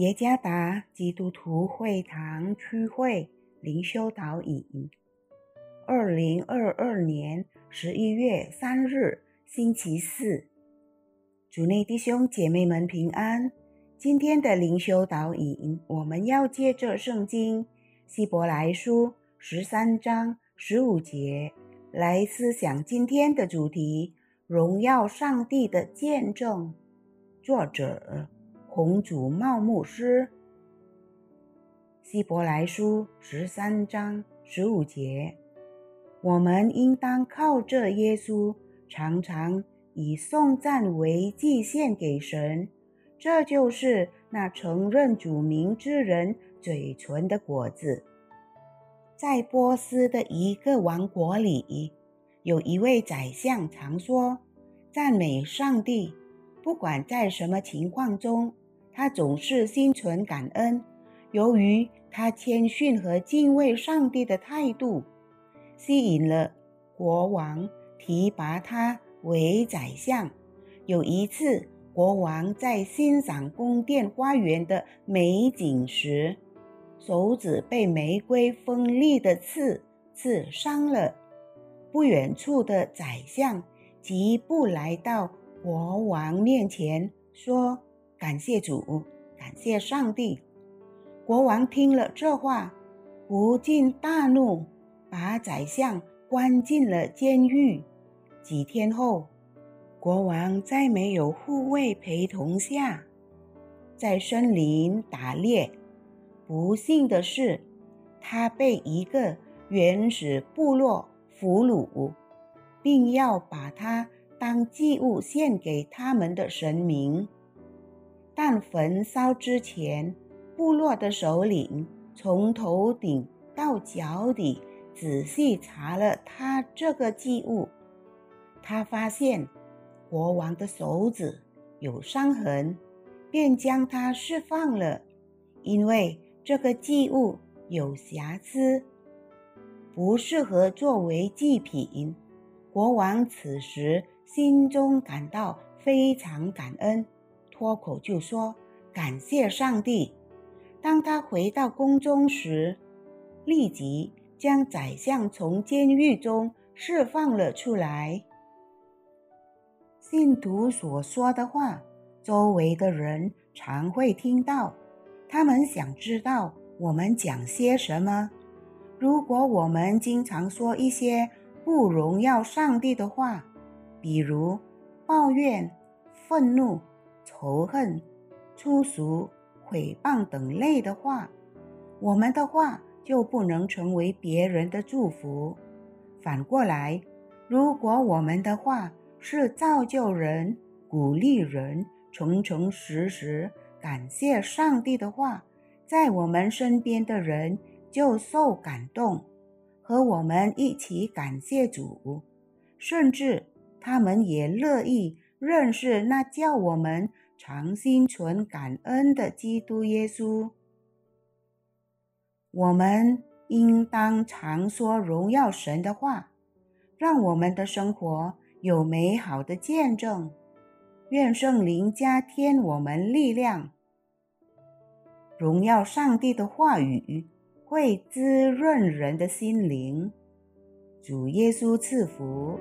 耶加达基督徒会堂区会灵修导引，二零二二年十一月三日星期四，主内弟兄姐妹们平安。今天的灵修导引，我们要借着圣经希伯来书十三章十五节来思想今天的主题：荣耀上帝的见证。作者。红主茂牧师，希伯来书十三章十五节，我们应当靠着耶稣，常常以颂赞为祭献给神，这就是那承认主名之人嘴唇的果子。在波斯的一个王国里，有一位宰相，常说赞美上帝，不管在什么情况中。他总是心存感恩，由于他谦逊和敬畏上帝的态度，吸引了国王提拔他为宰相。有一次，国王在欣赏宫殿花园的美景时，手指被玫瑰锋利的刺刺伤了。不远处的宰相急步来到国王面前，说。感谢主，感谢上帝。国王听了这话，不禁大怒，把宰相关进了监狱。几天后，国王在没有护卫陪同下，在森林打猎。不幸的是，他被一个原始部落俘虏，并要把他当祭物献给他们的神明。但焚烧之前，部落的首领从头顶到脚底仔细查了他这个祭物。他发现国王的手指有伤痕，便将他释放了。因为这个祭物有瑕疵，不适合作为祭品。国王此时心中感到非常感恩。脱口就说：“感谢上帝。”当他回到宫中时，立即将宰相从监狱中释放了出来。信徒所说的话，周围的人常会听到。他们想知道我们讲些什么。如果我们经常说一些不荣耀上帝的话，比如抱怨、愤怒。仇恨、粗俗、诽谤等类的话，我们的话就不能成为别人的祝福。反过来，如果我们的话是造就人、鼓励人、诚诚实实感谢上帝的话，在我们身边的人就受感动，和我们一起感谢主，甚至他们也乐意认识那叫我们。常心存感恩的基督耶稣，我们应当常说荣耀神的话，让我们的生活有美好的见证。愿圣灵加添我们力量，荣耀上帝的话语会滋润人的心灵。主耶稣赐福。